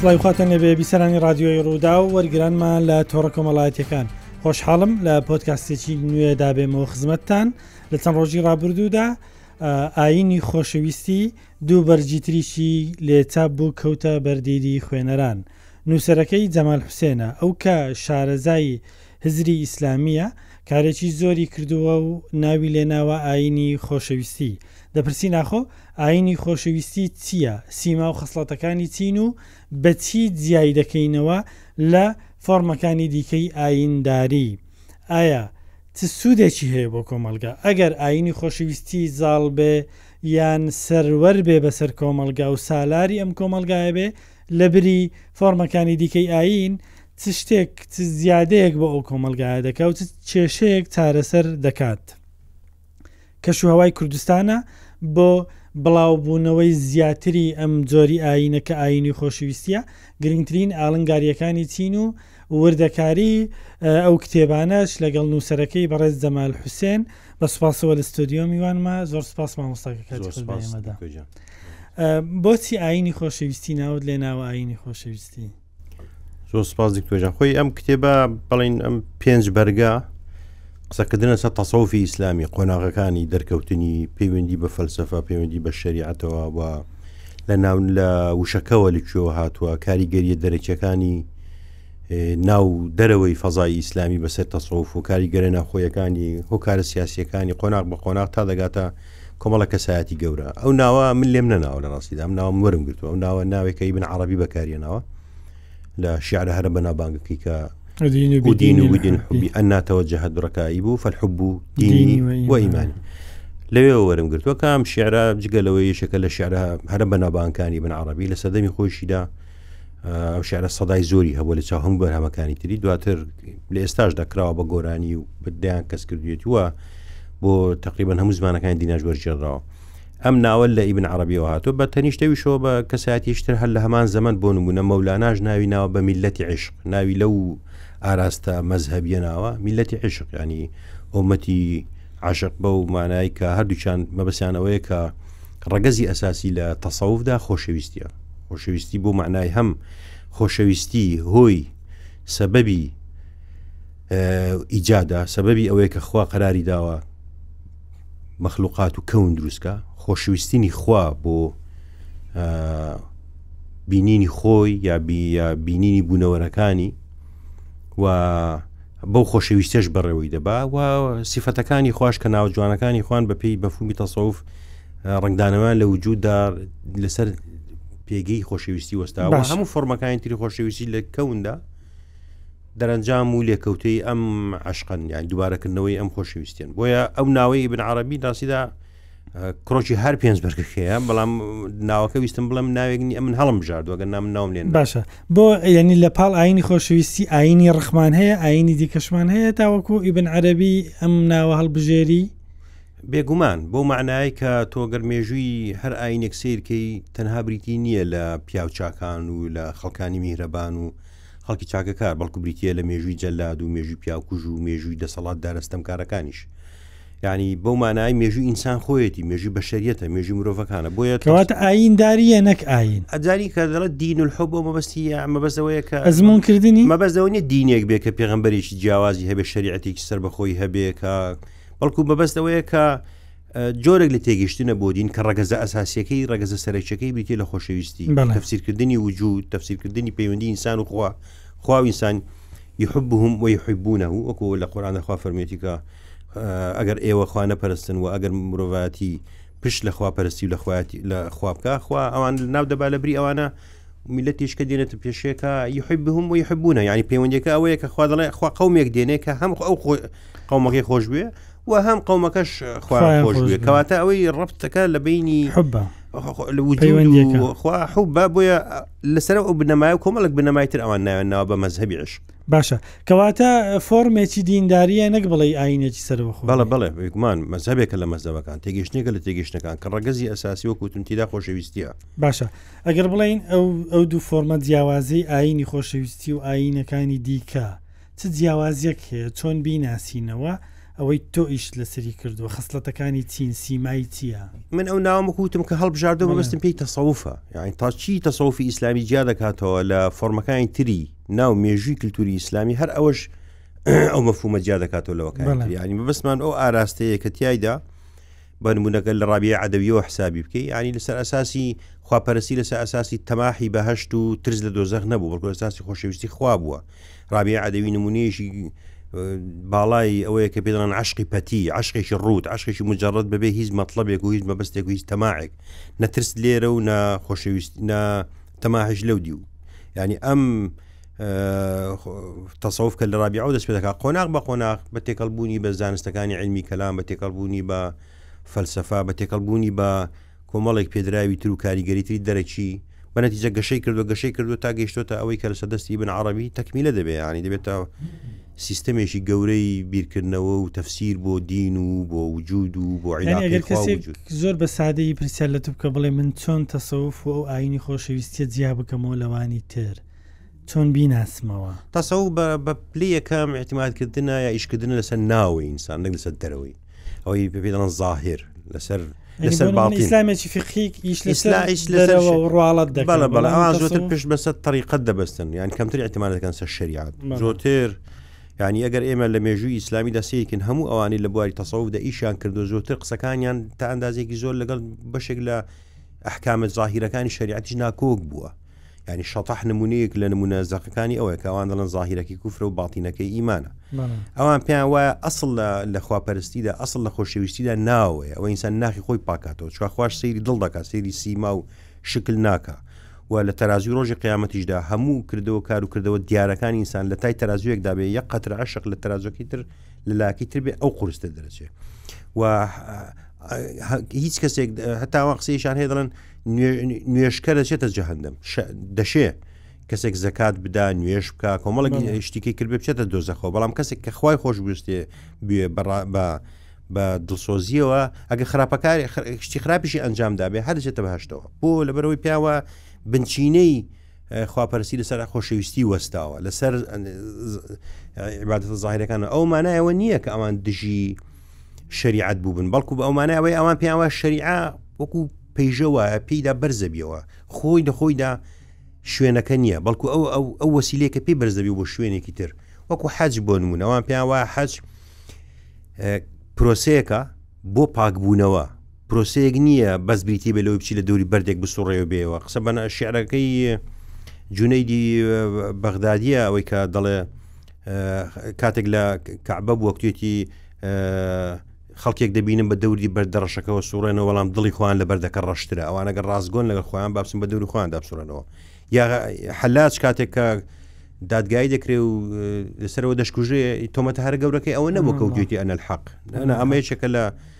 سڵاوی خواتان لەبێ بیسەرانی رادیۆی ڕوودا و وەرگرانمان لە تۆڕە کۆمەڵایەتەکان خۆشحاڵم لە پۆتکاستێکی نوێدا بێمەوە خزمەتتان لە چەند ڕۆژی ڕابردوودا ئاینی خۆشەویستی دوو بەرجیتریشی لێچا بوو کەوتە بەردیری خوێنەران نووسەرەکەی جەمال حوسێنە ئەو کە شارەزایی هزری ئیسلامییە، کارێکی زۆری کردووە و ناوی لێ ناوە ئایینی خۆشەویستی. دەپرسین ئاخۆ ئایینی خۆشەویستی چییە، سیما و خەسڵەتەکانی چین و بە چی جیای دەکەینەوە لە فۆرمەکانی دیکەی ئایینداری؟ ئایا چ سوودێکی هەیە بۆ کۆمەڵگە ئەگەر ئایینی خۆشەویستی زاڵ بێ یان سەروەر بێ بەسەر کۆمەڵگا و سالاری ئەم کۆمەڵگایە بێ لەبری فۆرمەکانی دیکەی ئایین؟ چ شتێک چ زیادەیەک بۆ ئەو کۆمەڵگایە دەکا و چ کێشەیەک چارەسەر دەکات کەش و هەوای کوردستانە بۆ بڵاوبوونەوەی زیاتری ئەم جۆری ئاینە کە ئاینی خۆشویستە گرنگترین ئاڵنگاریەکانی چین و وردەکاری ئەو کتێبانەش لەگەڵ نووسەرەکەی بەڕێز جەمال حوسێن بە سوپاسەوە لە ستۆدیۆ میوانمە زۆر سپاس مامۆستاکە کاتمەدا بۆچی ئاینی خۆشەویستی ناوت لێ ناوە ئاینی خۆشەویستی زۆر سپاس دکتۆژان خۆی ئەم کتێبە بڵین ئەم پێنج بەرگە قسەکردنە سە تەسەوفی ئیسلامی قۆناغەکانی دەرکەوتنی پەیوەندی بە فەلسفە پەیوەندی بە شریعەتەوە و لە ناو لە وشەکەەوە لەکوێوە هاتووە کاریگەریە دەرەکیەکانی ناو دەرەوەی فەزای ئیسلامی بەسەر تەسەوف و کاریگەرە ناخۆیەکانی هۆکارە سیاسیەکانی قۆناغ بە قۆناغ تا دەگاتە کۆمەڵە کەسایەتی گەورە ئەو ناوە من لێم نەناوە لە ڕاستیدا ئەم ناوم وەرم گرتو ئەو ناوە ناوێکە ئیبن عەڕەبی بەکارێناوە لە شیعرە هەرە بەنابانگەکەی کە دین و دین و دین حبی ئەناتەوە جەهد بڕکایی بوو فەلحب و دینی و ئیمانی لەوێ وەرم گرتووە کام شعرا جگە لەوەی یەکە لە شعرە هەرە بەنابانکانی بن عربی لە سەدەمی خۆشیدا ئەو شعرە سەدای زۆری هەبوو لە چاو هەموو بەرهەمەکانی تری دواتر لە ئێستاش دەکراوە بە گۆرانی و بدەیان کەس کردوێت وە بۆ تقریبان هەموو زمانەکانی دیناش وەرجێڕاوە ئەم ناوە لە ئیبن عربیەوە هاتۆ بە تەنیشتەویشەوە بە کەساتیشتر هەر لە هەمان زەمن بۆ نمونە مەولاناش ناوی ناوە بە میلەتی عشق ناوی لەو ئاراستە مەذهبیە ناوە میلەتی عشق ینی ئۆمەتی عاشق بە و مانای کە هەردووچان مەبەسیانەوەیە کە ڕەگەزی ئەساسی لە تەسەوفدا خۆشەویستیە خۆشەویستی بۆ معنای هەم خۆشەویستی هۆی سەبەبی ئیجادا سەبەبی ئەوەیە کە خوا قەراری داوە مەخلوقات و کەون دروستکە خۆشویستنی خوا بۆ بینینی خۆی یا بینینی بوونەوەرەکانی و بەو خۆشەویستیش بەڕێوەی دەبا و سیفەتەکانی خوش کە ناو جوانەکانی خوان بە پێی بەفومی تەسەوف ڕنگدانەوەیان لە وجوددا لەسەر پێگەی خۆشەویستی وەستاوە هەموو فۆرمەکانی تری خۆشەویستی لە کەوندا دەرەنجام و لێکەوتەی ئەم عشقن یان دووبارەکردنەوەی ئەم خۆشەویستێن بۆیە ئەو ناوەی بن عربی داسیدا کڕۆکی هەر پێنج بەرگەک هەیە بەڵام ناوەکە ویستم بڵم ناوێکنی ئەمن هەڵم بژاردوەگە نام ناوم لێن باشە بۆ ینی لە پاڵ ئاینی خۆشەویستی ئاینی ڕخمان هەیە ئاینی دیکەشمان هەیە تاوەکو ئیبن عەربی ئەم ناوە هەڵبژێری بێگومان بۆ معنای کە تۆگەر مێژووی هەر ئاینێک سیرکەی تەنها بریتی نییە لە پیاوچاکان و لە خەڵکانی میهرەبان و خەڵکی چاکەکار بەڵکو بریتە لە مێژووی جەلاد و مێژوی پیاکوژ و مێژووی دەسەڵات دارستەمکارەکانیش یانی بەو مانای مێژوی ئینسان خۆیەتی مێژوی بەشەریەتە مێژوی مرۆڤەکانە بۆیە کەواتە ئاین داریە نەک ئاین ئەجاری کە دەڵە دین و حب بۆ مەبەستی مەبەزەوەیە کە ئەزمون کردنی مەبەزەوە نیە دینێک بێ کە پێغمبەرێکی جیاوازی هەبێ شریعەتێکی سەر بەخۆی هەبێ کە بەڵکو بەبەستەوەیە کە جۆرێک لە تێگەشتنە بۆ دین کە ڕگەزە ئەساسیەکەی ڕگەزە سەرەکیەکەی بریتێ لە خۆشەویستی تەفسیرکردنی وجود تەفسیرکردنی پەیوەندی ئینسان و خوا خوا وینسان یحبهم و یحبونه وەکو لە قورآانە خوا فەرمێتی کە ئەگەر ئێوە خوا نەپەرستن و ئەگەر مرۆڤەتی پشت لە خوا پەرستی و لە خوایەتی لە خوابکە خوا ئەوان ناو دەبا لە بری ئەوانە میلە تیشکە دێنێت پێشێکە یحب بهم و یحبوونە ینی پەیوەندەکە ئەوەیە کە خوا دەڵێ خوا قومێک دێنێ کە هەم ئەو قومەکەی خۆش بێ و هەم قومەکەش خۆش بێ کەواتە ئەوەی ڕفتەکە لە بینی حبە خوا حوب بە بۆیە لەسەر ئەو بنەمای و کۆمەڵک بنەمای تر ئەوان ناوێن ناوە بە مەزهبی عش باشە کەواتە فۆرمێکی دینداریە نەک بڵێ ئاینێکی سەرخۆ بەڵە بڵێ وێکمان مەزهبێکە لە مەزەبەکان تێگەشتێکە لە تێگەشتەکان کە ڕگەزی ئەساسی وەکوتون تیدا خۆشەویستە باشە ئەگەر بڵین ئەو ئەو دوو فۆرمە جیاوازی ئاینی خۆشەویستی و ئاینەکانی دیکە چ جیاوازیەک هەیە چۆن بیناسینەوە ئەوەی تۆ ئیشت لەسەری کردوە خسڵەتەکانی چین سیمای چیە؟ من ئەو ناوم کوتم کە هەڵبژاردە بەستم پێی تەسەوفە یعنی تاچی تەسەوفی ئیسلامی جیا دەکاتەوە لە فۆرمەکانی تری ناو مێژووی کللتوری ئیسلامی هەر ئەوەش ئەو مەفومە جیا دەکاتەوە لەوەکان ینی بەبستمان ئەو ئاراستەیە کە تایدا بە نموونە گەر لە ڕابیە عەدەویەوە حسابی بکەی یعنی لەسەر ئەساسی خواپەرستی لەسەر ئەساسی تەماحی بەهشت و ترس لە دۆزەخ نەبوو بەڵکو ئەساسی خۆشەویستی خوا بووە ڕابیە عەدەوی نمونەیەشی باڵای ئەوەیە کە پێدەڵان عشقی پەتی عشقێکی ڕوت عشقێکی مجارڕەت بەبێ هیچ مەطلبێک و هیچ مەبستێک و هیچ تەماعێک نەترس لێرە و نە خۆشەویست نە تەماحش لەو دیو ینی ئەم تەسەوف کە لە ڕابی ئەو دەست پێ دەکات قۆناغ بە قۆناغ بە تێکەڵبوونی بە زانستەکانی علمی کەلام بە تێکەڵبوونی بە فەلسفە بە تێکەڵبوونی بە کۆمەڵێک پێدراوی تر و کاریگەریتری دەرەکی بە نەتیجە گەشەی کردو گەشەی کردو تا گەشتۆتە ئەوەی کە لە سەدەستی بن عربی تەکمیلە دەبێ ینی دەبێتەوە سیستەمێکی گەورەی بیرکردنەوە و تەفسیر بۆ دین و بۆ وجود و بۆ یانی عیلاقەی ئەگەر خوا و کەسێک وجود. زۆر بە سادەیی پرسیار لە تو بکە بڵێ من چۆن تەسەوف و ئەو ئاینی خۆشەویستیە جیا بکەمەوە لەوانی تر؟ چۆن بیناسمەوە؟ تەسەوف بە بە پلەی یەکەم ئیعتیماد کردنە یا ئیش کردنە لەسەر ناوەوەی ئینسان نەک لەسەر دەرەوەی. ئەوەی پێ دەڵن زاهر لەسەر لەسەر باڵیسلامێکی فقیک ئیش لەسەرڕواڵەت دەبڵە بەڵ ئەوان زۆتر پشت بەسەر طریقت دەبستن یان کەمتر احتمان دەکەن سەر شریعات زۆتر ینی ئەگەر ئێمە لە مێژووی ئیسلامی دەسەیەکن هەموو ئەوانی لە بواری تەسەوف دە ئیشیان کردو زۆتر قسەکانیان تا ئەندازێکی زۆر لەگەڵ بەشێک لە ئەحکامە زاهیرەکانی شریعەتیش ناکۆک بووە یعنی شەتەح نمونەیەک لە نمونە زەقەکانی ئەوەیە کە ئەوان دەڵن ظاهیرەکەی کوفرە و باتینەکەی ئیمانە ئەوان پێیان وایە ئەسڵ لە لەخواپەرستیدا ئەسڵ لە خۆشەویستیدا ناوەیە ئەوە ئینسان ناخی خۆی پاکاتەوە چکە خوش سەیری دڵ دەکات سەیری سیما و شکل ناکە و لە تەرازوی ڕۆژی قیامەتیشدا هەموو کردەوە کار و کردەوە دیارەکان ئینسان لە تای تەرازویەکدا بێ یە قەتر عشق لە تەرازۆکی تر لە لاکی تر بێ ئەو قرستە دەرەچێت و هیچ کەسێک هەتاوە قسەیشان هەیە دەڵێن نوێشکە دەچێتە جەهندم دەشێ کەسێک زەکات بدا نوێش بکە کۆمەڵک شتیکی کرد بچێتە دۆزەخەوە بەڵام کەسێک کە خخوای خۆشگوستێ بێ بە بە دڵسۆزیەوە ئەگە خراپەکاری شتی خراپیشی ئەنجامدا بێ هەردەچێتە بەهشتەوە بۆ لەبەرەوەی پیاوە بنچینەی خواپەرستی لەسەر خۆشەویستی وەستاوە لەسەر عبادە زاهرەکانە ئەو مانایەوە نییە کە ئەوان دژی شریعت بووبن بەڵکو بە ئەومانە ئەوەی ئەوان پیاوە شریعە وەکو پێیژەوە پێیدا بەرزەبیەوە خۆی دەخۆیدا شوێنەکە نییە بەڵکو ئەو ئەو ئەو وەسیلەیەکە پێی بەرزەبی بۆ شوێنێکی تر وەکو حەج بۆ نمونەوان پیاوە حەج پرۆسەیەەکە بۆ پاکبوونەوە پرۆسەیەک نییە بەس بریتی بێ لەوەی بچی لە دەوری بەردێک بسوڕێ و بێەوە قسە بەە شعرەکەی جونەیدی بەغدادیە ئەوەی کە دەڵێ کاتێک لە کەعبە بووە کوێتی خەڵکێک دەبینم بە دەوری بەردەڕەشەکەەوە سوڕێنە وەڵام دڵی خۆیان لە بەردەکە ڕشترا ئەوانەگە ڕاستگۆن لەگە خۆیان بابسم بە دەوری خۆیان دابسوورەنەوە یا حەلاج کاتێک کە دادگای دەکرێ و لەسەرەوە دەشکوژێ تۆمەتە هەر گەورەکەی ئەوە نەبوو کەوتێتی ئەنە حەق ئەمە یەکێکە لە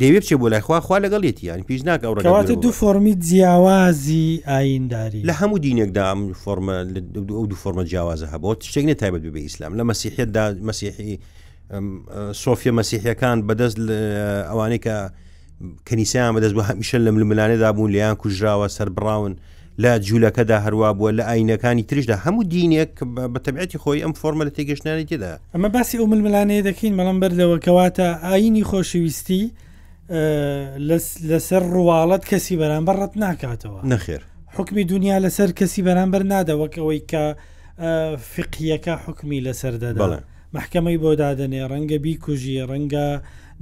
دەیەوێت بچێت بۆ لای خوا خوا لەگەڵێتی یان پیش ناکە ئەو ڕێگا کەواتە دوورە دوو بڕۆ. فۆڕمی جیاوازی ئاینداری لە هەموو دینێکدا ئەم فۆرمە لە دو- دو- ئەو دوو فۆرمە جیاوازە هەبوو شتێک نیە تایبەت بێ بە ئیسلام لە مەسیحەتدا مەسیحی ئەم، ئە، سۆفیە مەسیحەکان بەدەست لە ئەوانەی کە کەنیسەیان بەدەست بوو هەمیشە لە ململانێدا بوون لێیان کوژراوە سەربڕاون لە جوولەکەدا هەروە بووە لە ئاینەکانی تریشدا هەموو دینێک بە تەبعەتی خۆی ئەم فۆرمە لە تێگەشتنانی تێدا ئەمە باسی ئەو ململانەیە دەکەین بەڵام بەردەوە کەواتە ئاینی خۆشەویستی لەسەر ڕواڵەت کەسی بەرامبەر ڕەت ناکاتەوە نەخێر حکمی دنیا لەسەر کەسی بەرامبەر نادە وەک ئەوەی کە فقیەکە حکمی لەسەر دەدەڵێن مەحکەمەی بۆ دادەنێ، ڕەنگە بیکوژی، ڕەنگە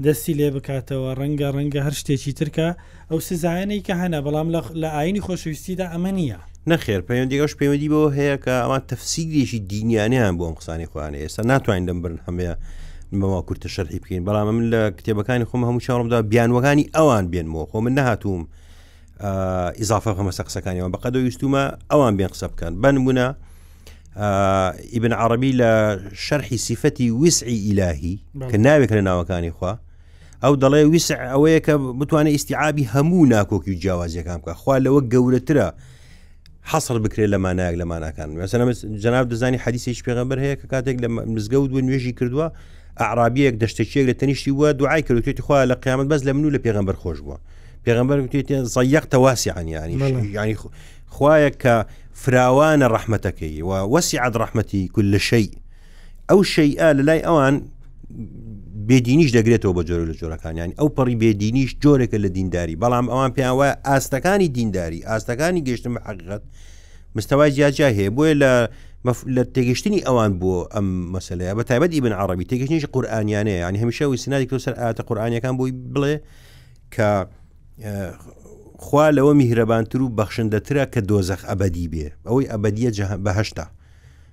دەستی لێ بکاتەوە، ڕەنگە، ڕەنگە هەر شتێکی تر کە ئەو سزایانەی کە هەنە، بەڵام لە، لە ئایینی خۆشەویستیدا ئەمە نییە. نەخێر، پەیوەندیەکەش پەیوەندی بەوە هەیە کە ئەوان تەفسیرێکی دینیانەیان بۆ ئەم قسانەی خۆیان هەیە، ئێستا ناتوانین لەم بەرنهەمەیە بەوا کورتە شەرحی بکەین، بەڵام من لە کتێبەکانی خۆم هەموو چاڕمدا بیانوەکانی ئەوان بێنمەوە، خۆ من نەهاتووم ئیزافە هەمەسە قسەکانیەوە بە قەدە ویستومە ئەوان بێن قسە بکەن بەنمونە ئیبن عربی لە شەرحی سیفەتی وسعی ئیلاهی کە ناوێک لە ناوەکانی خوا ئەو دەڵێ ویسع ئەوەیە کە بتوانێت ئیسیعابی هەموو ناکۆکی و جیاوازیەکان بکە خوا لەوە گەورەترە حەسر بکرێت لە مانایەک لە ماناکان مەسەنە جناب دەزانی حەدیسێکی پێغەمبەر هەیە کە کاتێک لە مزگەوت بوو نوێژی کردووە ئەعرابیەک دەشتێکیەک لە تەنیشتی وە دوعای کردوێتی خوا لە قیامەت بەس لە من و لە پێغمبەر خۆش بووە پێغمبەر وتێتیان زەیەقتە واسیعانی ینی خوایە کە فراوانە ڕەحمەتەکەی و وەسیعات ڕەحمەتی کول لە شەی ئەو شەیئە لە لای ئەوان بێدینیش دەگرێتەوە بە جۆرە لە جۆرەکانیان ئەو پەڕی بێدینیش جۆرێکە لە دینداری بەڵام ئەوان پێیان وایە ئاستەکانی دینداری ئاستەکانی گەشتن بە حەقیقەت مستەوای جیاجیا هەیە بۆیە لە لە تێگەشتنی ئەوان بۆ ئەم مەسلەیە بە تایبەت ئیبن عربی تێگەشتنیش قورآانیانەیە ینی هەمیشە و سنادی تۆ سەر ئااتە قورآانیەکان بۆی بڵێ کە خوا لەوە میهرەبانتر و بەخشندەترە کە دۆزەخ ئەبدی بێ ئەوەی ئەبدیە بەهشتا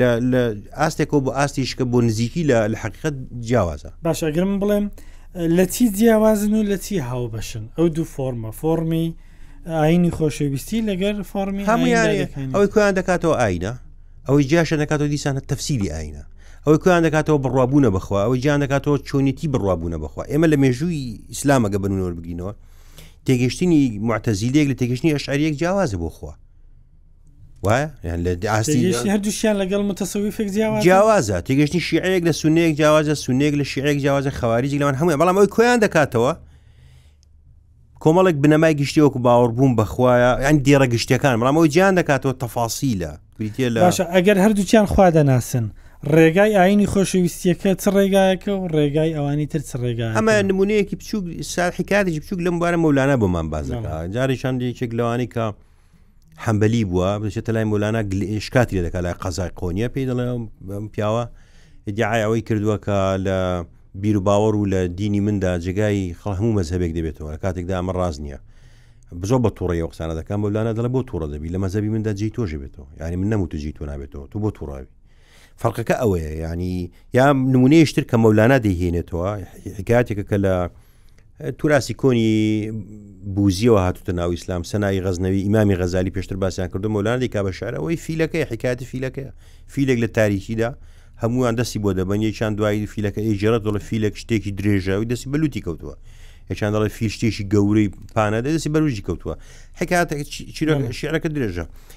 لە لە ئاستێکەوە بۆ ئاستی شکە بۆ نزیکی لە لە حقیقت جیاوازە باش ئەگرم بڵێم لە چی جیاوازن و لە چی هاوبەشن ئەو دوو فۆرمە فۆرمی ئاینی خۆشەویستی لەگەر فۆرمی هەمویان ئەوەی کویان دەکاتەوە ئاینە ئەوەی جیاشە دەکاتەوە دیسانە تەفسیری ئاینە ئەوەی کویان دەکاتەوە بڕوابوونە بخوا ئەوەی جیان دەکاتەوە چۆنیتی بڕوابوونە بخوا ئێمە لە مێژووی ئیسلامەگە بنەوە بگینەوە تێگەشتنی معتەزیلێک لە تێگەشتنی ئەشعریەک جیاوازە بۆ خوا وایە یان لە ئاستی تێگەیشتنی هەردووشیان لەگەڵ متەسەویفێک جیاواز جیاوازە تێگەشتنی شیعەیەک لە سونەیەک جیاوازە سونەیەک لە شیعەیەک جیاوازە خەواریجی لەوان هەمووی بەڵام ئەوی کۆیان دەکاتەوە کۆمەڵێک بنەمای گشتی وەکو باوەڕبووم بەخوایە ئەم دێڕە گشتەکان بەڵام ئەوی جیان دەکاتەوە تەفاسیلە بریتە لە باشە ئەگەر هەردووچیان خوا دەناسن ڕێگای ئاینی خۆشەویستیەکە چ ڕێگایەکە و ڕێگای ئەوانی تر چ ڕێگای ئەمە نمونەیەکی بچوک ساحکاتێکی بچوک لەم بارە مەولانە بۆمان بازەکە جارێکشان یەکێک لەوانی کە حەمبەلی بووە بچێتە لای مۆلانا شکاتی لە دەکات لای قەزای قۆنیە پێی دەڵێ بەم پیاوە دیعای ئەوەی کردووە کە لە بیر و باوەڕ و لە دینی مندا جێگای خڵ هەموو مەزهبێک دەبێتەوە لە کاتێکدا ئەمە ڕاز نییە بزۆ بە توڕی قسانە دەکەم بۆ لاە دەڵە بۆ توڕە دەبی لە مەزەبی مندا جی تۆژ بێتەوە ینی من نەموت جی تۆ نابێتەوە تو بۆ توڕاوی فەرقەکە ئەوەیە یعنی یا نمونەیش تر کە مەولانا دەیهێنێتەوە حکاتێکە کە لە توراسی کۆنی بوزیەوە هاتوتە ناو ئیسلام سەناوی غەزنەوی ئیمامی غەزای پێشتر باسییان کردو مەولانێک کا بە شارەوەی فیلەکەی حکاتی فیلەکەی فیلێک لە تاریکیدا هەمووان دەستی بۆ دەبن یەکیان دوایی فیلەکە ئێجێرە دڵە فیلێک شتێکی درێژەوەی دەستی بەلوتی کەوتووە یەکیان دەڵێ فیل شتێکی گەورەی پانە دەستی بەروژی کەوتووە حکاتێک شعرەکە درێژە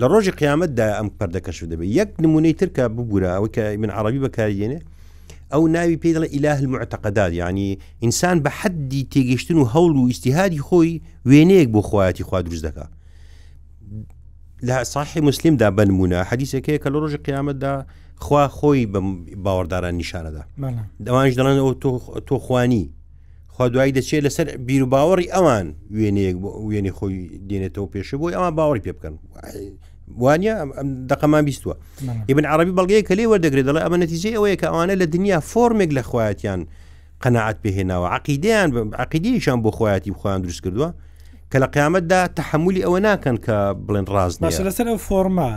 لە ڕۆژی قیامەتدا ئەم پەردە کەشف دەبێت یەک نمونەی تر کە ببوورە ئەوەی کە من عربی بەکاریێنێ ئەو ناوی پێی دەڵێ ئیلاه المعتەقەدات ینی ئینسان بە حەدی تێگەشتن و هەوڵ و ئیسیهادی خۆی وێنەیەک بۆ خۆیەتی خوا دروست دەکە لە ساحی مسلمدا بنمونە حەدیسەکەی کە لە ڕۆژی قیامەتدا خوا خۆی بە باوەڕداران نیشانەدا دەوانش دەڵێن ئەو تۆخوانی خوا دوایی دەچێت لەسەر بیرروباوەڕی ئەوان وێنەیەک بۆ وێنی خۆی دێنێتەوە پێشە بۆی ئەوان باوەڕی پێ بکەن وانە دقەمان بیستوە ئبن عربی بەڵگەیە کە لێ وەردەگرێت دەڵێ ئەمە نەتیجەی ئەوەیە کە ئەوانە لە دنیا فۆرمێک لە خواتیان قەنەعات پێهێناوە عقیدیان عقیدیشان بۆ خۆیاتی بخوایان دروست کردووە کە لە قیامەتدا تحملی ئەوە ناکەن کە بڵێن ڕاست باشە لەسەر ئەو فۆرما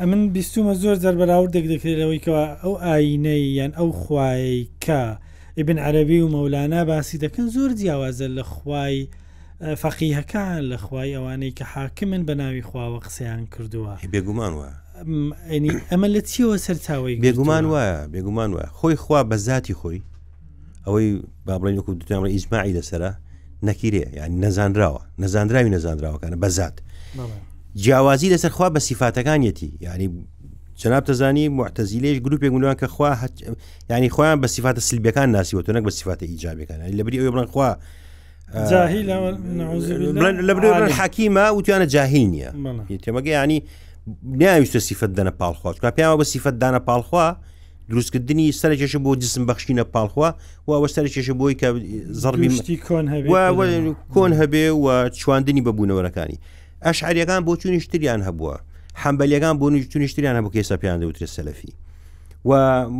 ئەمن بیستومە زۆر زەربەراورد دەک دەکرێتەوەی کەەوە ئەو ئاینەی یان ئەو خوایە کە ئیبن عەرەبی و مەولانا باسی دەکەن زۆر جیاوازە لە خوای فەقیهەکان لە خوای ئەوانەی کە حاکمن بە ناوی خواوە قسەیان کردووە. هی بێگومان وایە. ئەنی ئەمە لە چیەوە سەرچاوەی گرتووە؟ بێگومان وایە بێگومان وایە خۆی خوا بە زاتی خۆی ئەوەی با بڵێن وەکو دوتیان ڕێ ئیجماعی لەسرە نەکیرێ یعنی نەزانراوە نەزانراوی نەزانراوەکانە بە زات بەڵێ جیاوازی لەسەر خوا بە سیفاتەکانیەتی یعنی جناب تەزانی معتەزیلێش گروپێک منوان کە خوا هەچ یعنی خۆیان بە سیفاتە سلبیەکان ناسیوە نەک بە سیفاتە ئیجابەکان لە بری ئەوی بڵنخوا لە حەکیمە وتیانە جاهیل نییە تێمەگە ینی ناویستە سیفەت دەنە پاڵخواش کا پێیانەوە بە سیفەت دانە پاڵخوا دروستکردنی سەرکێشە بۆ جسم بەخشینە پاڵخوا و ئەوە سەرکێشە بۆی کە زەڕبی کۆن هەبێ و چواندنی بە بوونەوەرەکانی ئەشعەریەکان بۆچونیش تریان هەبووە حەمبەلیەکان بۆ نوچونیش تریان هەبوو کێسە پێیان دەوترێت سەلەفی و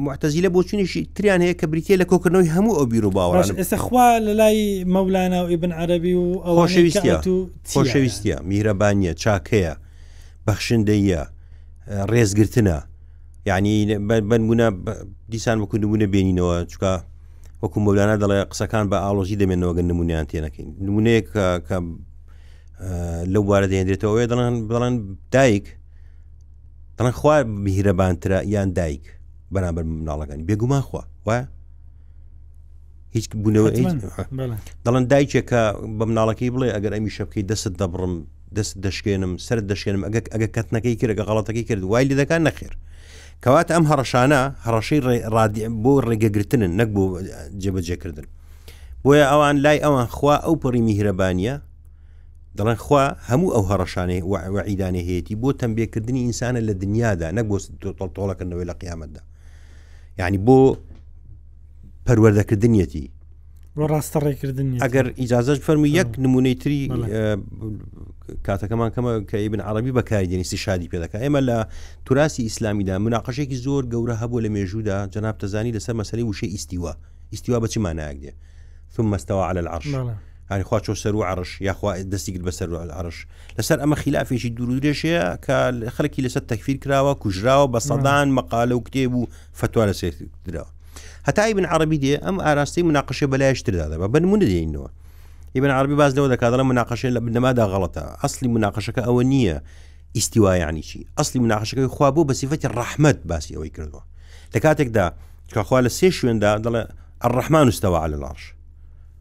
معتەزیلە بۆچونیشی تریان هەیە کە بریتە لە کۆکردنەوەی هەموو ئەو بیر و باوەڕ ئێستا خوا لە لای مەولانا و ئیبن عربی و خۆشەویستە خۆشەویستە میهرەبانیە چاکەیە بەخشندەیە ڕێزگرتنە یعنی بنمونە دیسان وەکو نمونە بێنینەوە چکە وەکو مەولانا دەڵێ قسەکان بە ئاڵۆژی دەمێنەوەگە نمونیان تێنەکەین نمونەیە کە لەو بارە دەێنرێتەوەێ دەڵان بڵان دایک دەڵان خوا میهرەبانترە یان دایک بەرامبەر مناڵەکان بێگومان خوا وە هیچ بوونەوە دەڵند دایکێکە بە مناڵەکەی بڵێ ئەگەر ئەمی شەبکەی دەست دەبڕم دەست دەشکێنم سەر دەشێنم ئەگە ئەگە کەتنەکەی کرد ئەگە غڵەتەکەی کرد وای لە دەکان نەخێر کەواتە ئەم هەڕەشانە هەڕەشەی ڕادی بۆ ڕێگەگرتنن نەک بۆ جێبەجێکردن بۆیە ئەوان لای ئەوان خوا ئەو پەڕی میهرەبانە دەڵێن خوا هەموو ئەو هەڕەشانەی وعیدانەی هەیەی بۆ تەمبێکردنی ئینسانە لە دنیادا نەک بۆ تۆڵتۆڵەکردنەوەی لە قیامەتدا یعنی بۆ پەروەردەکردنیەتی بۆ ڕاستە ڕێکردن ئەگەر ئیجازش فەرمو یەک نمونەی تری کاتەکەمان کەمە کە ئیبن عربی بەکاری دەنیستی شادی پێدەکە ئێمە لە توراسی ئیسلامیدا مناقەشێکی زۆر گەورە هەبوو لە مێژوودا جەناب تەزانی لەسەر مەسەری وشە ئیسیوە ئیسیوا بەچی مانایەک دێ ثم مەستەوە على العرش یانی خوا چۆ سەرو عەڕش یاخوا دەستی کرد بە سەرو عەڕش لەسەر ئەمە خلافێکی دوورودرێژ هەیە کە خەڵکی لەسەر تەکفیر کراوە کوژراوە بە سەدان مەقالە و کتێب و فتووا لە سێر درەوە هەتای بن عربی دێ ئەم ئاراستەی مناقشێ بەلایشتردا دەبە بنمونە دێنەوە ئیبن عربی باز لەوە دەکاتڵە مناقشێ لە بنەمادا غڵەتە ئەسلی مناقشەکە ئەوە نییە ئیسیوایانی چی ئەسلی مناقشەکەی خوا بۆ بە سیفەتی ڕەحمت باسی ئەوەی کردووە لە کاتێکدا کەخوا لە سێ شوێندا دەڵێ الرحمن استوى على العرش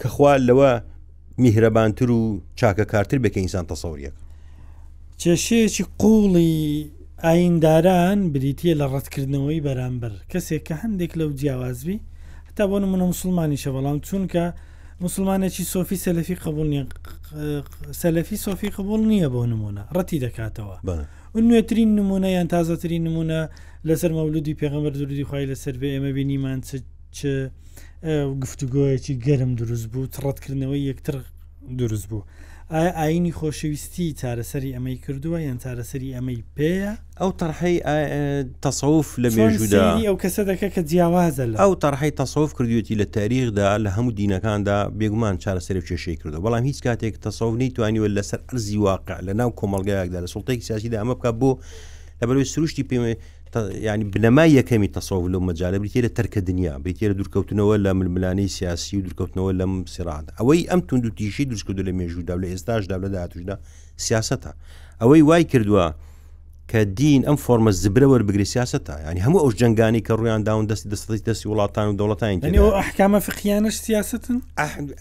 کەخوا لەوە میهرەبانتر و چاکەکارتر بکە ئینسان تەسەوریەک کێشەیەکی قوڵی ئاینداران بریتە لە ڕەتکردنەوەی بەرامبەر کەسێک کە هەندێک لەو جیاوازبی هەتا بۆ منە مسلمانانیشە بەڵام چونکە مسلمانێکی سۆفی سەلفی قبول نیە سەلفی سۆفی قبول نییە بۆ نمونە ڕەتی دەکاتەوە نوێترین نمونە یان تازەترین نمونە لەسەر مەولودی پێغمبەر دردی خی لەسەر بێ ئێمە بینیمان چ چ گفتوگۆیەکی گەرم دروست بوو، چ ڕەتکردنەوەی یەکتر دروست بوو. ئایا ئایینی خۆشەویستی چارەسەری ئەمەی کردووە یان چارەسەری ئەمەی پێیە؟ ئەو تەرحەی تەسەوف لە مێژوودا. چۆن سەیری ئەو کەسە دەکە کە جیاوازە لە. ئەو تەرحەی تەسەوف کردوویەتی لە تاریخدا لە هەموو دینەکاندا بێگومان چارەسەری ئەو کێشەی کردووە، بەڵام هیچ کاتێک تەسەوف نەیتوانیوە لەسەر ئەرزی واقع لەناو کۆمەڵگایەکدا لە سوڵتەیەکی سیاسیدا ئەمە بکات بۆ؟ لەبەرئەوەی سروشتی پەیوە. یانی بنەمای یەکەمی تەسەوف لەو مەجالە بریتیە لە تەرکە دنیا بریتیە لە دوورکەوتنەوە لە ململانەی سیاسی و دوورکەوتنەوە لەم سیراد ئەوەی ئەم تونند و تیشی دروستکردو لە مێژودا لە ئێستاشدا لە داهاتوشدا سیاستە ئەوەی وای کردووە کە دین ئەم فۆرمە زبرە وەربگری سیاستە ینی هەموو ئەو جنگانی کە ڕویان داون دەستی دەستی دەستی وڵاتان و دەوڵەتانی ئەحکامە فقییانش سیاستن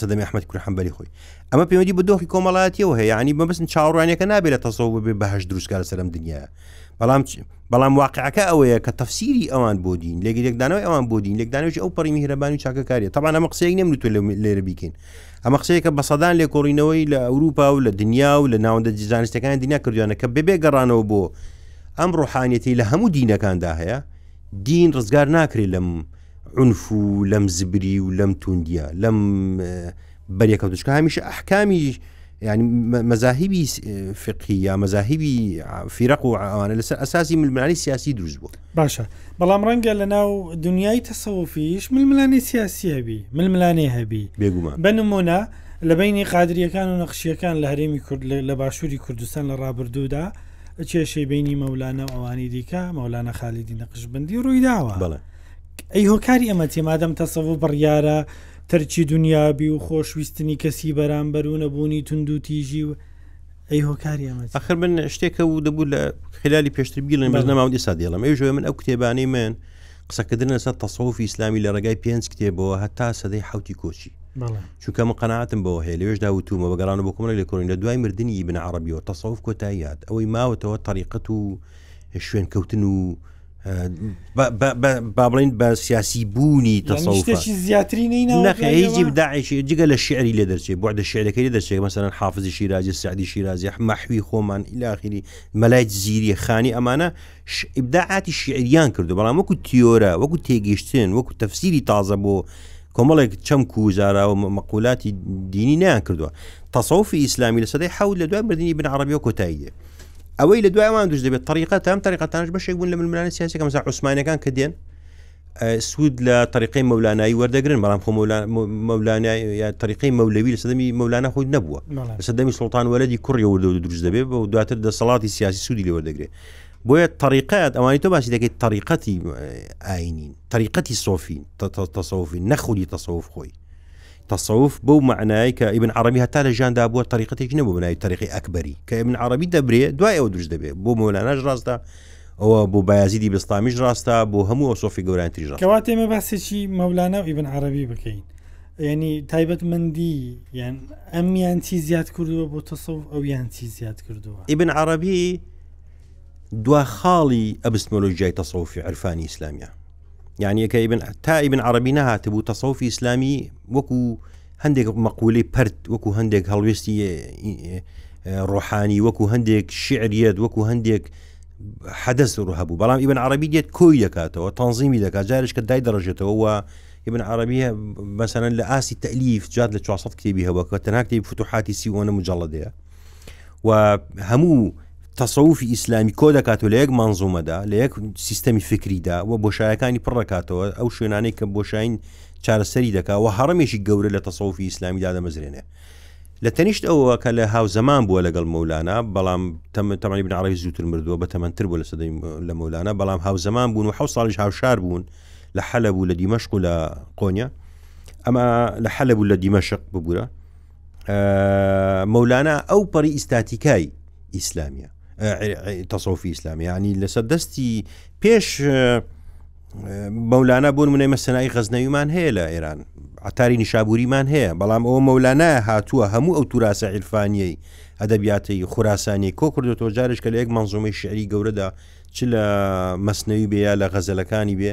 سەدەمی ئەحمد کور حەمبەری خۆی ئەمە پەیوەندی بە دۆخی کۆمەڵاتیەوە هەیە ینی بەبستن چاوڕوانەکە نابێت لە تەسەوە بێ بەهش دروستکە لە سەرم دنیا بەڵام بەڵام واقعەکە ئەوەیە کە تەفسیری ئەوان بۆ دین لێگە لێکدانەوەی ئەوان بۆ دین لێکدانەوەش ئەو پەڕی میهرەبانی چاکەکاری تەبان ئەمە قسەی نەم تو لێرە بیکەین ئەمە قسەیەکە بە سەدان لێکۆڵینەوەی لە ئەوروپا و لە دنیا و لە ناوەندە جیزانستەکان دنیا کردوانە کە ببێ گەڕانەوە بۆ ئەم ڕۆحانەتی لە هەموو دینەکاندا هەیە دین ڕزگار ناکرێت لەم عنف و لەم زبری و لەم توندیە لەم بەرێکەوت چکە هەمیشە ئەحکامی ینی مەزاهیبی فقی یا مەزاهیبی فیرق و ئەوانە لەسەر ئەساسی ملمانی سیاسی دروست بوو باشە بەڵام ڕەنگە لە ناو دنیای تەسەوفیش ململانی سیاسی هەبی ململانێ هەبی بێگومان بە نمونە لە بینی قادریەکان و نەخشیەکان لە هەرێمی کورد لە باشووری کوردستان لە ڕابردوودا کێشەی بینی مەولانە و ئەوانی دیکە مەولانە خالیدی نەقشبندی ڕوویداوە بڵێ ئەی هۆکاری ئەمە چیە مادەم تەسەوف بڕیارە تەرکی دنیابی و خۆشویستنی کەسی بەرامبەر و نەبوونی تونند و تیژی و ئەی هۆکاری ئەمە ئەخر من شتێکە و دەبوو لە خلالی پێشتر بیڵێن بەس نەماو دیسا دێڵم ئەو ژۆی من ئەو کتێبانەی من قسەکردن لەسەر تەسەوف ئیسلامی لە ڕێگای پێنج کتێبەوە هەتا سەدەی حوتی کۆچی چونکە من قەنەعاتم بەوە هەیە لەوێشدا وتومە بەگەڕان بۆ کومەڵی لە کۆین لە دوای مردنی ئیبن عربیەوە تەسەوف کۆتاییات ئەوەی ماوەتەوە تەریقەت و شوێنکەوتن و بابڵین بە سیاسی بوونی تەسەڵشتێکی زیاتری نینەخەیزی بداعشی جگە لە شعری لێ دەرچێت بۆ دە شعرەکەی دەچێت مەسەرەن حافزی شیراجی سعدی شیرازی حمەحوی خۆمان ئیلاخری مەلای زیری خانی ئەمانە ئبداعاتی شعریان کردو بەڵام وەکو تیۆرە وەکو تێگەیشتن وەکو تەفسیری تازە بۆ کۆمەڵێک چەم کوزارا و مەقولاتی دینی نیان کردووە تەسەوفی ئیسلامی لە سەدەی حەوت لە دوای بردننی بن عربیەوە کۆتاییە ئەوەی لە دوای ئەوان دوش دەبێت طریقەت ئەم طریقەتانش بەشێک بوون لە ململانی سیاسی کە مەسا عوسمانەکان کە دێن سوود لە طریقی مەولانایی وەردەگرن بەڵام خۆ مەولانای یا طریقی مەولەوی لە سەدەمی مەولانە خۆی نەبووە لە سەدەمی سلتان وەلدی کوڕی وردە دروست دەبێت بە دواتر دەسەڵاتی سیاسی سوودی لێ وەردەگرێت بۆیە طریقات ئەوانی تۆ باسی دەکەیت طریقەتی ئاینین طریقەتی سۆفین تەسەوفین نەخودی تەسەوف خۆی تەسەوف بەو مەعنایەی کە ئیبن عەڕەبی هەتا لە ژیاندا بووە تەریقەتێکی نەبوو بە ناوی تەریقی ئەکبەری کە ئیبن عەڕەبی دەبرێ دوای ئەوە دروست دەبێ بۆ مەولاناش ڕاستە ئەوە بۆ بایازیدی بستامیش ڕاستە بۆ هەموو ئەوسۆفی گەورانی تریش ڕاستە. کەواتە ئێمە باسێکی مەولانا و ئیبن عەڕەبی بکەین یعنی تایبەتمەندی یان ئەمیان چی زیاد کردووە بۆ تەسەوف ئەویان چی زیاد کردووە ئیبن عەڕەبی دوا خاڵی ئەبستمۆلۆژیای تەسەوفی عرفانی ئیسلامیە یعنی کە ئیبن تا ئیبن عربی نەهاتبوو تەسەوفی ئیسلامی وەکو هەندێک مەقولەی پرد وەکو هەندێک هەڵوێستی ڕۆحانی وەکو هەندێک شعریت وەکو هەندێک حەدەست ڕ هەبوو بەڵام ئیبن عربی دێت کۆی دەکاتەوە تەنزیمی دەکات جارش کە دای دەڕژێتەوە و ابن عربیە بەسەن لە ئاسی تەلیف جات لە 400 کتێبی هەوە کە تەنها کتێبی فتوحاتی سیوانە مجلڵدەیە و هەموو تەسەوفی ئیسلامی کۆ دەکات و لە یەک مانزومەدا لە یەک سیستەمی فکریدا و بۆشایەکانی پڕەکاتەوە ئەو شوێنانەی کە بۆشین چارەسەری دەکا و هەڕمێکی گەورە لە تەسەوفی ئیسلامی دادەمەزرێنێ لە تەنیشت ئەوە کە لە هاوزەمان بووە لەگەڵ مەولانا بەڵام تەمەنی بناڕی زووتر مردووە بە تەمەندتر بوو لە سەدەی لە مەولانا بەڵام هاوزەمان بوون و حو ساڵیش هاوشار بوون لە حەلە بوو لە دیمەشق و لە قۆنیا ئەمە لە حەلە بوو لە دیمەشق ببوورە مەولانا ئەو پەڕی ئیستاتیکای ئیسلامیە تەسۆفی ئیسلامیانی لەسەر دەستی پێش مەولانا بوون منەی مەسەنایی غەزنەویمان هەیە لە ئێران عتاری نیشابووریمان هەیە بەڵام ئەوە مەولانا هاتووە هەموو ئەو توراسە عیرفانیەی ئەدەبیاتی خوراسانی کۆ کردێتەوە جارش کە لە یەک منزومی شعری گەورەدا چ لە مەسنەوی بێ یا لە غەزلەکانی بێ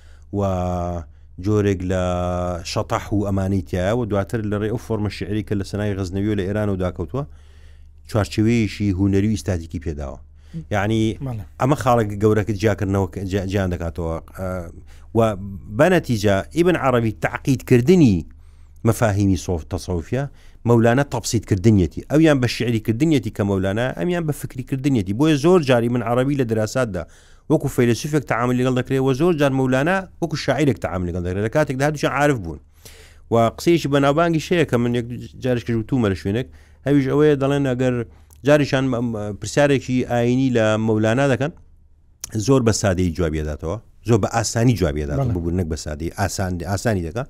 و جۆرێک لە شەتەح و ئەمانی تایە و دواتر لە ڕێ ئەو فۆرمە شعری کە لە سنای غزنەویەوە لە ئێران و داکەوتووە چوارچوەیەشی هوەری و ئستاتیکی پێداوە یعنی ئەمە خاڵک گەورەکە جیاکردنەوە جیان دەکاتەوە و بەنەتیجا ئیبن عربی تعقیدکردنی مەفاهیمی سۆفت تەسەوفە مەولانە تەپسیدکردنیەتی ئەویان بە شعریکردنیەتی کە مەولانە ئەمیان بە فکریکردنیەتی بۆیە زۆر جاری من عربی لە دراساتدا وەکو فەیلەسوفێک تەعامل لەگەڵ دەکرێت و زۆر جار مەولانا وەکو شاعیرێک تەعامل لەگەڵ دەکرێت لە کاتێکدا هەردووشیان عارف بوون و قسەیەکی بەناوبانگی شەیە کە من یەک جارش کرد و تومە لە شوێنێک هەویش ئەوەیە دەڵێن ئەگەر جاریشان پرسیارێکی ئاینی لە مەولانا دەکەن زۆر بە سادەی جوابیداتەوە زۆر بە ئاسانی جوابیدات ببوو نەک بە سادەی ئاسان ئاسانی دەکە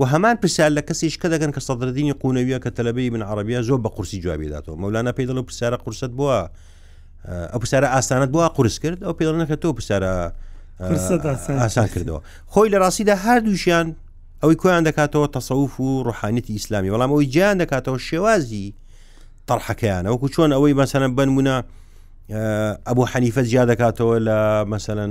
و هەمان پرسیار لە کەسی شکە دەکەن کە سەدرەدینی قونەویە کە تەلبەی من عربیە زۆر بە قورسی جوابی داتەوە مەولانە پێی دڵ و پرسیارە قورسەت بووە ئەو پرسیارە ئاسانت بووە قورس کرد ئەو پێڵەکە تۆ پرسیارە ئاسان کردەوە خۆی لە ڕاستیدا هەردووشیان ئەوەی کۆیان دەکاتەوە تەسەوف و ڕحانیتی ئیسلامی بەڵام ئەوی جیان دەکاتەوە شێوازی تەڕحەکەیانە وەکو چۆن ئەوەی مەسەن بنمونە ئەبوو حەنیفە جیا دەکاتەوە لە مەسەن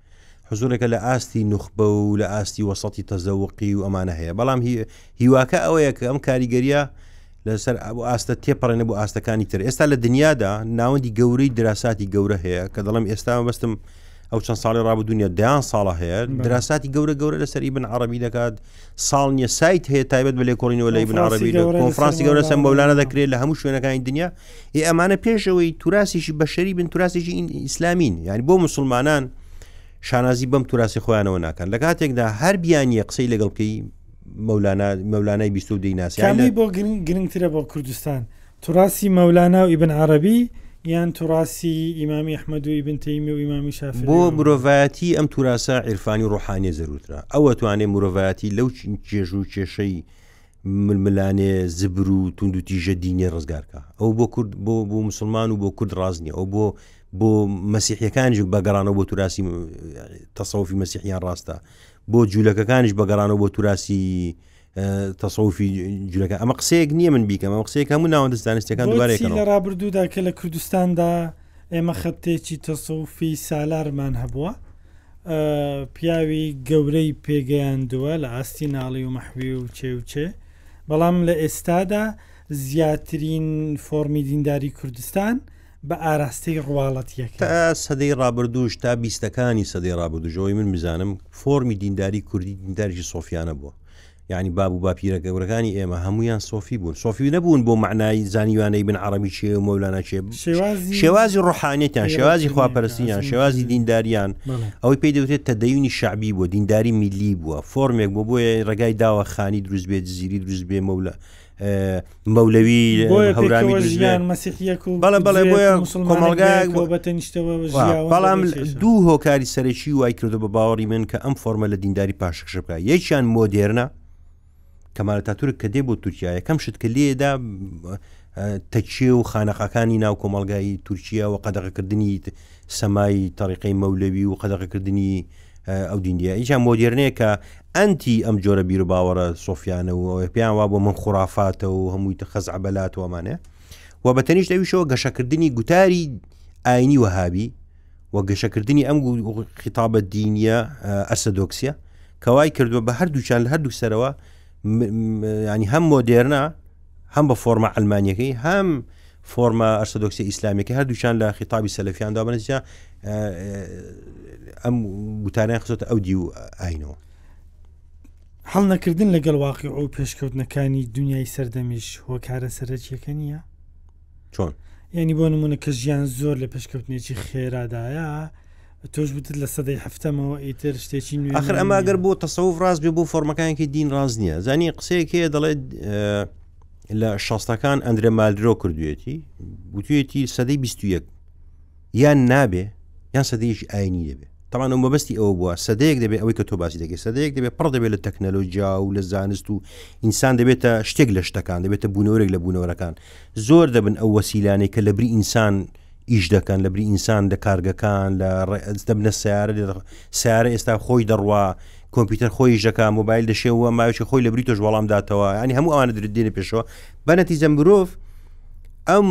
حزورێکە لە ئاستی نوخبە و لە ئاستی وەسەتی تەزەوقی و ئەمانە هەیە بەڵام هیواکە ئەوەیە کە ئەم کاریگەریە لەسەر ئەو ئاستە تێپەڕێنە بۆ ئاستەکانی تر ئێستا لە دنیادا ناوەندی گەورەی دراساتی گەورە هەیە کە دەڵم ئێستا بەستم ئەو چەند ساڵی ڕابوو دنیا دەیان ساڵە هەیە دراساتی گەورە گەورە لەسەر ئیبن عربی دەکات ساڵ نیە سایت هەیە تایبەت بە لێکۆڵینەوە لە ئیبن عربی لە کۆنفرانسی گەورە سم بەولانە دەکرێت لە هەموو شوێنەکانی دنیا ئێ ئەمانە پێشەوەی توراسیشی بەشەری بن توراسێکی ئیسلامین یعنی بۆ مسلمانان شانازی بەم توراسی خۆیانەوە ناکەن لە کاتێکدا هەر بیانیە قسەی لەگەڵکەی مەولانا مەولانای بیست و دی ناسی بۆ گرنگترە بۆ کوردستان توراسی مەولانا و ئیبن عربی یان توراسی ئیمامی ئەحمد و ئیبن تەیمی و ئیمامی شاف بۆ مرۆڤایەتی ئەم توراسە عیرفانی ڕۆحانیە زەروترا ئەوە توانێ مرۆڤایەتی لەو جێژ و کێشەی ململانێ زبر و توند و تیژە دینێ ڕزگارکە ئەو بۆ کورد بۆ بۆ مسلمان و بۆ کورد ڕاست نیە ئەو بۆ بۆ مەسیحیەکانیش بەگەڕانەوە بۆ توراسی تەسەوفی مەسیحیان ڕاستە بۆ جوولەکەکانیش بەگەڕانەوە بۆ توراسی تەسەوفی جوولەکە ئەمە قسەیەک نییە من بیکەم ئەم قسەیەک هەموو ناوەندە زانستەکان دوارێکەوە لە ڕابردوودا کە لە کوردستاندا ئێمە خەتێکی تەسەوفی سالارمان هەبووە پیاوی گەورەی پێگەیاندووە لە ئاستی ناڵی و مەحوی و چێ و چێ، بەڵام لە ئێستادا زیاترین فۆڕمی دینداری کوردستان بە ئاراستەی ڕواڵەتیەکەیە. تا سەدەی ڕابردووش، تا بیستەکانی سەدەی ڕابردووش، ئەوەی من بزانم فۆڕمی دینداری کوردی دینداریی سۆفیانە بووە، یانی باب و باپیرە گەورەکانی ئێمە هەمویان سۆفی بوون سۆفی نەبوون بۆ معنای زانیوانەی بن عربی چێ و مەولانە چێ شێوازی ڕۆحانێتیان شێوازی خواپەرستیان شێوازی دینداریان ئەوەی پێی دەوتێت تەدەینی شعبی بووە دینداری میلی بووە فۆرمێک بۆ بۆیە ڕێگای داوە خانی دروست بێت زیری دروست بێ مەولە مەولەوی هەورامیژیان مەسیحەک و بەڵێ بەڵێ بۆیە کۆمەڵگایك بۆ بەتەنیشتەوە بەڵام دوو هۆکاری سەرەکی وای کردو بە باوەڕی من کە ئەم فۆرمە لە دینداری پاشکش بکە یەکیان مۆدێرنە کەمالە تا تورک کە دێ بۆ تورکیا یەکەم شت کە لێدا تەچێ و خانەقاکانی ناو کۆمەلگایی تورکیا و قەدەغەکردنی سەمای تەڕیقەی مەولەوی و قەدەغەکردنی ئەو دیندیە ئیجا مۆدیرنەیە کە ئەنتی ئەم جۆرە بیر و باوەڕە سۆفیانە و ئەوەیە پێیان وا بۆ من خورافاتە و هەمووی تە خەز عبلات ومانە و بە تەنیشت ئەویشەوە گەشەکردنی گوتاری ئاینی وهابی و گەشەکردنی ئەم خیتابە دینیە ئەرسەدۆکسە کەوای کردووە بە هەردووچان لە هەردوو سەرەوە ینی هەم مۆدێرنا هەم بە فۆرمە ئەلمانیەکەی هەم فۆرمە ئەرسەدۆکسە ئیسلامیەکە هەردووچان لە خیتابی سەلفیان دا بەنجیا ئەم گوتاریان خزۆتە ئەو دی و ئاینەوە هەڵ نەکردن لەگەڵ واقع و پێشکەوتنەکانی دنیای سەردەمیش هۆکارە سەرەکیەکە نییە چۆن ینی بۆ نمونە کە ژیان زۆر لە پێشکەوتنێکی خێرادایە تۆش بتت لە سەدەی هەفتەمەوە ئیتر شتێکی نوێ ئەخر ئەماگەر بۆ تەسەوف ڕاست بێ بۆ فۆرمەکانێکی دین ڕاز نییە زانی قسەیەکەیە دەڵێت لە شەستەکان ئەندرێ مالرۆ کردوێتی گوتوێتی سەدەی 21 یان نابێ یان سەدەیەکی ئاینی دەبێت تاوان و مەبستی ئەوە بووە سەدەیەک دەبێت ئەوەی کە تۆ باسی دەکەی سەدەیەک دەبێت پڕ دەبێت لە تەکنەلۆژیا و لە زانست و ئینسان دەبێتە شتێک لە شتەکان دەبێتە بوونەوەێک لە بوونەوەرەکان زۆر دەبن ئەو وەسیلانەی کە لە بری ئینسان ئیش دەکەن لە بری ئینسان لە کارگەکان لە ڕێز دەبنە سیارە لێ سیارە ئێستا خۆی دەڕوا کۆمپیوتەر خۆی ژەکە مۆبایل دەشێوە ماویی خۆی لە بری تۆش وەڵام داتەوە ینی هەموو ئەوانە درێت دێنە پێشەوە بەنەتیجە مرۆڤ ئەم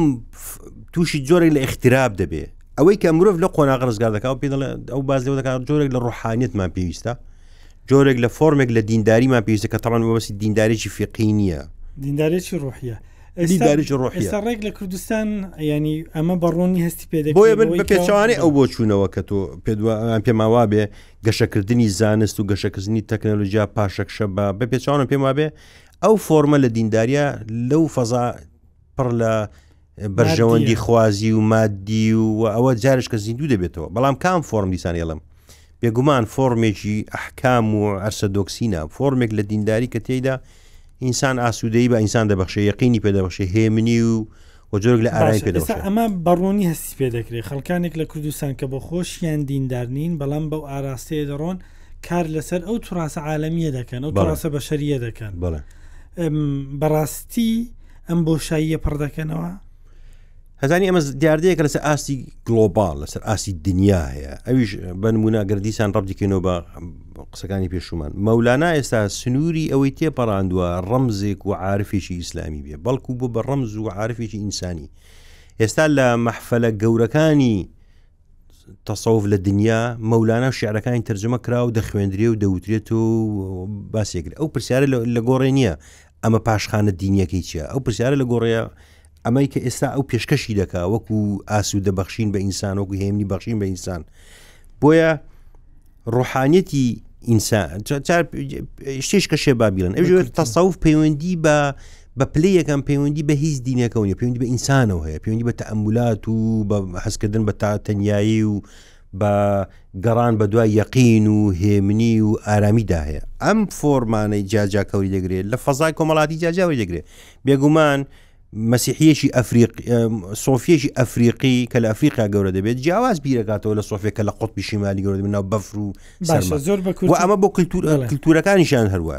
تووشی جۆرێک لە اختراب دەبێ ئەوەی کە مرۆڤ لە قۆناغ ڕزگار دەکە پێ ئەو باز لەوە دەکات جۆرێک لە ڕحانیتمان پێویستە جۆرێک لە فۆرمێک لە دینداریمان پێویستە کە تەڵان وەسی دیندارێکی فقی نییە دیندارێکی ڕحە ئێستا ڕێک لە کوردستان ینی ئەمە بەڕوونی هەستی پێ بۆیە من بە پێچوانی ئەو بۆ چوونەوە کە تۆ پێدوان پێماوا بێ گەشەکردنی زانست و گەشەکردنی تەکنەلوجیا پاشەکشە بە بە پێچوانە پێم وابێ ئەو فۆرمە لە دینداریە لەو فەزا پڕ لە بەرژەوەندی خوازی و مادی و ئەوە جارش کە زیندوو دەبێتەوە بەڵام کام فۆرم دیسان ێڵم بێگومان فۆرمێکی ئەحکام و ئەرسەدۆکسینە فۆرمێک لە دینداری کە تێیدا ئینسان ئاسوودەی بە ئینسان دەبخشێ یقینی پێدەبخشێ هێمنی و و جۆرگ لە ئارای پێدەسا ئەمە بەڕوونی هەستی پێ دەکرێت خەڵکانێک لە کوردستان کە بە خۆشیان دیندار نین بەڵام بەو ئاراستەیە دەڕۆن کار لەسەر ئەو توراسە عاالمیە دەکەن ئەو توراسە بە شەریە دەکەن بەڕاستی ئەم بۆشاییە پڕ دەکەنەوە هەزانی ئەمە دیاردەیەکە لەسەر ئاستی گلۆبال لەسەر ئاستی دنیا هەیە ئەویش بنمونە گردیسان ڕبدیکەینەوە بە قسەکانی پێشومان مەولانا ئێستا سنووری ئەوەی تێپەڕاندووە ڕەمزێک و عاعرفێکی ئیسلامی بێ بەڵکو بۆ بە ڕەمز و عاعرفێکی ئینسانی ئێستا لە مەحفلە گەورەکانی تەسەوف لە دنیا مەولانە و شعرەکانی تەرجمە کرا و دەخوێندرێ و دەوترێت و باسێکرد ئەو پرسیارە لە گۆڕێ نییە ئەمە پاشخانە دینیەکەی چیە ئەو پرسیارە لە گۆڕەیە ئەمەی کە ئێستا ئەو پێشکەشی دەکا وەکو ئاسو دەبەخشین بە ئینسان وەکو هێمنی بەخشین بە ئینسان بۆیە ڕۆحانیەتی ئینسان شتێش کە شێ بابیلن ئەو تەسەوف پەیوەندی بە بە پلی یەکەم پەیوەندی بە هیچ دینەکەونی پەیوەندی بە ئینسانەوە هەیە پەیوەندی بە تەمولات و بە حەزکردن بە تا تەنایی و بە گەڕان بە دوای یەقین و هێمنی و ئارامیدا هەیە ئەم فۆرمانەی جاجا کەوری دەگرێت لە فەزای کۆمەڵاتی جاجاوی دەگرێت بێگومان مەسیحیەکی ئەفریق سۆفیەکی ئەفریقی کە لە ئەفریقا گەورە دەبێت جیاواز بیرەکاتەوە لە سۆفێک کە لە قوت پیشیمالی گەورە ناو بەفر و زۆر بە ئەمە بۆ کللتور کللتورەکانیشان هەروە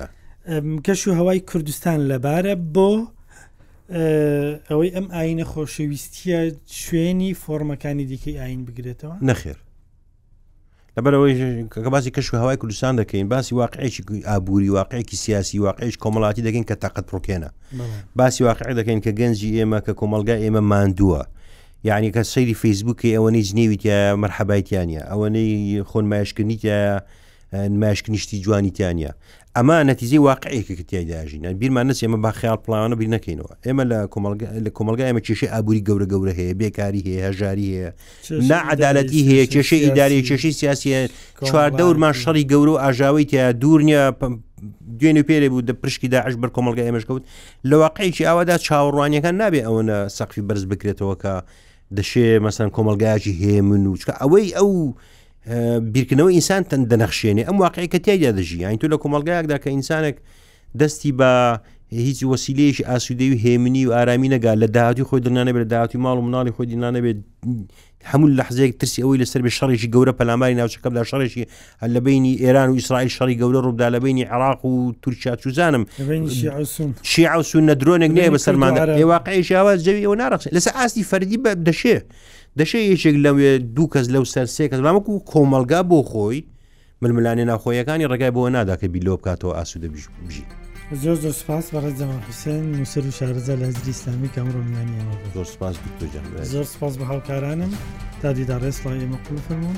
کەش و هەوای کوردستان لەبارە بۆ ئەوەی ئەم ئاینە خۆشەویستیە شوێنی فۆرمەکانی دیکەی ئاین بگرێتەوە نەخێر لەبەرەوەی کە باسی کەش و هەوای کوردستان دەکەین باسی واقعێکی ئابووری واقعێکی سیاسی واقعش کۆمەڵاتی دەکەین کە تاقەت ڕوکێنە باسی واقعی دەکەین کە گەنجی ئێمە کە کۆمەلگا ئێمە ماندووە یعنی کە سەیری فەیسبووکی ئەوەی جنێویتە مرحەبایتیانە ئەوەی خۆنمایشکردنیتە نمایش کنیشتی جوانی تیانە ئەمە نەتیزی واقعەیەکە کە تایدا ژین بیرمان نەچ ئمە با خیال پڵاوانە بیر نەکەینەوە ئێمە لە لە کۆمەلگای ئەمە کێشی ئابووری گەورە گەورە هەیە بێکاری هەیە هەژاری هەیە نعادالەتی هەیە کێشە ئیداری کێشی سیاسیە چواردەورمان شەڕی گەورە و ئاژاوی تیا دوور نییە دوێن و پێرێ بوو دە پشکی داعش بەر کۆمەلگای ئێمەشکەوت لە واقعێکی ئاوادا چاوەڕوانیەکان نابێ ئەوەنە سەقفی بەرز بکرێتەوە کە دەشێ مەسەن کۆمەلگایکی هێمن و چکە ئەوەی ئەو بیرکردنەوە ئینسان تەن دەنەخشێنێ ئەم واقعی کە تایدا دەژی یان تۆ لە کۆمەلگایەکدا کە ئینسانێک دەستی بە هیچ وەسیلەیەکی ئاسوودەی و هێمنی و ئارامی نەگا لە داهاتی خۆی دڵنانە بێت داهاتی ماڵ و مناڵی خۆی دڵنانە بێت هەموو لە حزێک ترسی ئەوەی لەسەر بێ شەڕێکی گەورە پەلاماری ناوچەکەدا شەڕێکی هەر لە بینی ئێران و ئیسرائیل شەڕی گەورە ڕوودا لە بینی عراق و تورکیا چوزانم شیعە و سونە درۆنێک نیە بە سەرماندا واقعی شاواز جەوی ئەوە ناڕخ لەسەر ئاستی فەردی بە دەشێ دەشێ یەکێک لەوێ دوو کەس لەو سەر سێ کەس بەڵام وەکو کۆمەڵگا بۆ خۆی ململانێ ناخۆیەکانی ڕێگای بۆ نادا کە بی لۆ بکاتەوە ئاسوودە بژ- بژی زۆر زۆر سپاس بەڕێز جەمال حوسێن نووسەر و شارەزا لە هزری ئیسلامی کە ئەمڕۆ میوانی ئێمە بوو. زۆر سپاس دکتۆر جان بەرێز. زۆر سپاس بە هاوکارانم تا دیدا ڕێسڵای ئێمە قوڵ فەرمونون